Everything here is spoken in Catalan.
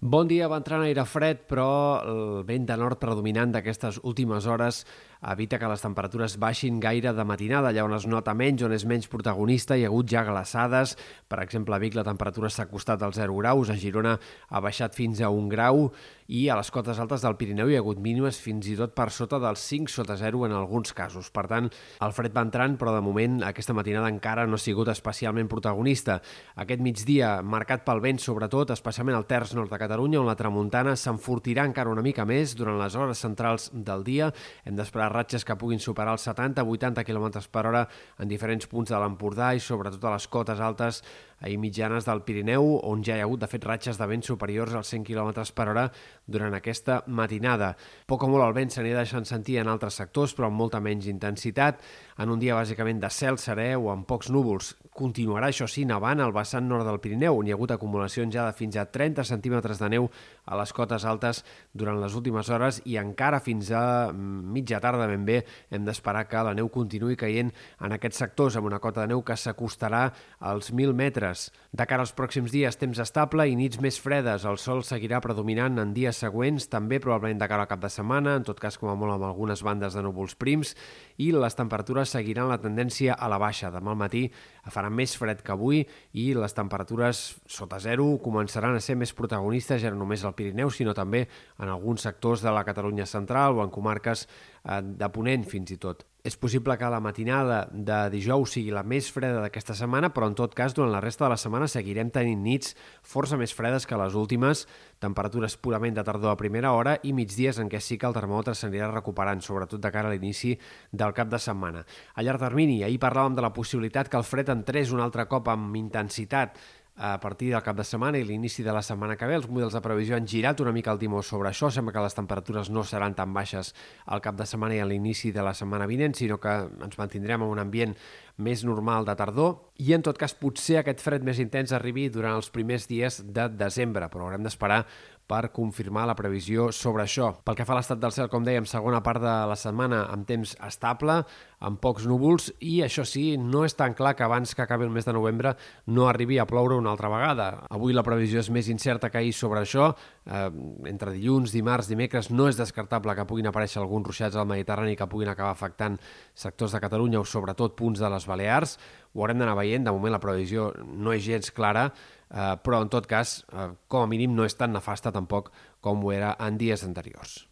Bon dia, va entrar en aire fred, però el vent de nord predominant d'aquestes últimes hores evita que les temperatures baixin gaire de matinada, allà on es nota menys, on és menys protagonista, hi ha hagut ja glaçades, per exemple, a Vic la temperatura s'ha acostat als 0 graus, a Girona ha baixat fins a 1 grau, i a les cotes altes del Pirineu hi ha hagut mínimes fins i tot per sota dels 5 sota 0 en alguns casos. Per tant, el fred va entrant, però de moment aquesta matinada encara no ha sigut especialment protagonista. Aquest migdia, marcat pel vent, sobretot, especialment al terç nord de Catalunya, on la tramuntana s'enfortirà encara una mica més durant les hores centrals del dia. Hem d'esperar ratxes que puguin superar els 70-80 km per hora en diferents punts de l'Empordà i sobretot a les cotes altes i mitjanes del Pirineu, on ja hi ha hagut, de fet, ratxes de vent superiors als 100 km per hora durant aquesta matinada. Poc o molt el vent s'anirà deixant sentir en altres sectors, però amb molta menys intensitat. En un dia bàsicament de cel serè o amb pocs núvols. Continuarà, això sí, nevant al vessant nord del Pirineu, on hi ha hagut acumulacions ja de fins a 30 centímetres de neu a les cotes altes durant les últimes hores i encara fins a mitja tarda ben bé hem d'esperar que la neu continuï caient en aquests sectors amb una cota de neu que s'acostarà als 1.000 metres metres. De cara als pròxims dies, temps estable i nits més fredes. El sol seguirà predominant en dies següents, també probablement de cara al cap de setmana, en tot cas com a molt amb algunes bandes de núvols prims, i les temperatures seguiran la tendència a la baixa. Demà al matí farà més fred que avui i les temperatures sota zero començaran a ser més protagonistes ja no només al Pirineu, sinó també en alguns sectors de la Catalunya central o en comarques eh, de Ponent fins i tot. És possible que la matinada de dijous sigui la més freda d'aquesta setmana, però en tot cas, durant la resta de la setmana seguirem tenint nits força més fredes que les últimes, temperatures purament de tardor a primera hora i migdies en què sí que el termòmetre s'anirà recuperant, sobretot de cara a l'inici del cap de setmana. A llarg termini, ahir parlàvem de la possibilitat que el fred entrés un altre cop amb intensitat a partir del cap de setmana i l'inici de la setmana que ve. Els models de previsió han girat una mica el timó sobre això. Sembla que les temperatures no seran tan baixes al cap de setmana i a l'inici de la setmana vinent, sinó que ens mantindrem en un ambient més normal de tardor i en tot cas potser aquest fred més intens arribi durant els primers dies de desembre, però haurem d'esperar per confirmar la previsió sobre això. Pel que fa a l'estat del cel, com dèiem, segona part de la setmana amb temps estable, amb pocs núvols, i això sí, no és tan clar que abans que acabi el mes de novembre no arribi a ploure una altra vegada. Avui la previsió és més incerta que ahir sobre això. Eh, entre dilluns, dimarts, dimecres, no és descartable que puguin aparèixer alguns ruixats al Mediterrani que puguin acabar afectant sectors de Catalunya o sobretot punts de les Balears. Ho haurem d'anar veient, de moment la previsió no és gens clara, eh, però en tot cas, eh, com a mínim no és tan nefasta tampoc com ho era en dies anteriors.